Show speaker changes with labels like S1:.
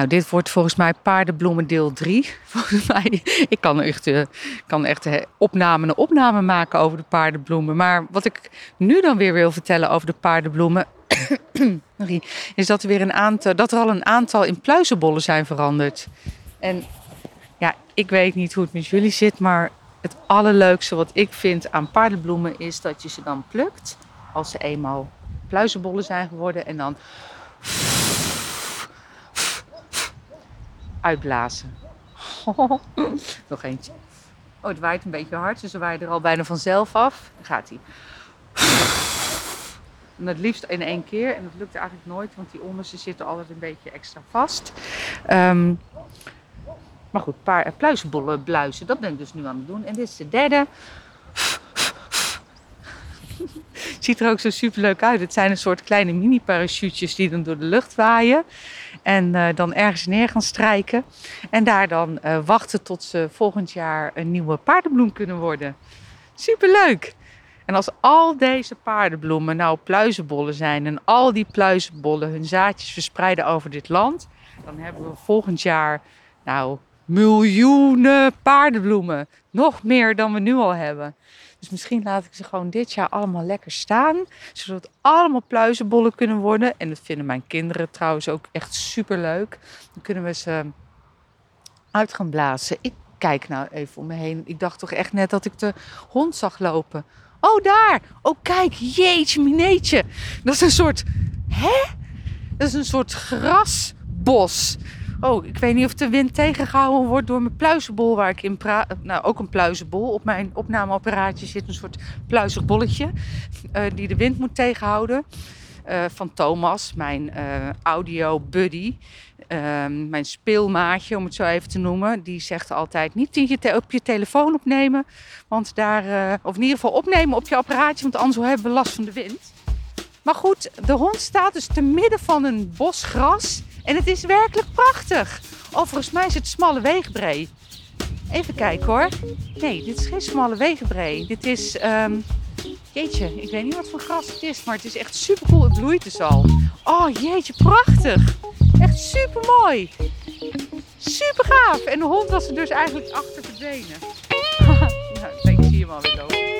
S1: Nou, dit wordt volgens mij paardenbloemen deel 3. Volgens mij, ik kan echt, uh, kan echt uh, opname na opname maken over de paardenbloemen. Maar wat ik nu dan weer wil vertellen over de paardenbloemen... is dat er, weer een aantal, dat er al een aantal in pluizenbollen zijn veranderd. En ja, ik weet niet hoe het met jullie zit, maar het allerleukste wat ik vind aan paardenbloemen is dat je ze dan plukt als ze eenmaal pluizenbollen zijn geworden en dan uitblazen. Nog eentje. Oh, het waait een beetje hard, dus we waaien er al bijna vanzelf af. Dan gaat hij. En het liefst in één keer. En dat lukt eigenlijk nooit, want die onderste zitten altijd een beetje extra vast. Um, maar goed, paar, pluizenbollen bluizen, dat ben ik dus nu aan het doen. En dit is de derde. Ziet er ook zo super leuk uit. Het zijn een soort kleine mini parachutes die dan door de lucht waaien. En uh, dan ergens neer gaan strijken. En daar dan uh, wachten tot ze volgend jaar een nieuwe paardenbloem kunnen worden. Superleuk! En als al deze paardenbloemen nou pluizenbollen zijn en al die pluizenbollen hun zaadjes verspreiden over dit land, dan hebben we volgend jaar nou miljoenen paardenbloemen. Nog meer dan we nu al hebben. Dus misschien laat ik ze gewoon dit jaar allemaal lekker staan. Zodat allemaal pluizenbollen kunnen worden. En dat vinden mijn kinderen trouwens ook echt super leuk. Dan kunnen we ze uit gaan blazen. Ik kijk nou even om me heen. Ik dacht toch echt net dat ik de hond zag lopen. Oh, daar! Oh, kijk! Jeetje, mineetje! Dat is een soort... Hè? Dat is een soort grasbos. Oh, ik weet niet of de wind tegengehouden wordt door mijn pluizenbol waar ik in praat. Nou, ook een pluizenbol. Op mijn opnameapparaatje zit een soort pluizig bolletje uh, die de wind moet tegenhouden. Uh, van Thomas, mijn uh, audio buddy. Ehm, mijn speelmaatje, om het zo even te noemen. Die zegt altijd niet je op je telefoon opnemen. Want daar, of in ieder geval opnemen op je apparaatje. Want anders hebben we last van de wind. Maar goed, de hond staat dus te midden van een bos gras. En het is werkelijk prachtig. Overigens mij is het smalle wegenbree. Even kijken hoor. Nee, dit is geen smalle wegenbree. Dit is, um, jeetje, ik weet niet wat voor gras het is, maar het is echt super cool. Het bloeit dus al. Oh jeetje, prachtig. Echt super mooi. Super gaaf. En de hond was er dus eigenlijk achter verdwenen. nou, ik zie hem alweer lopen.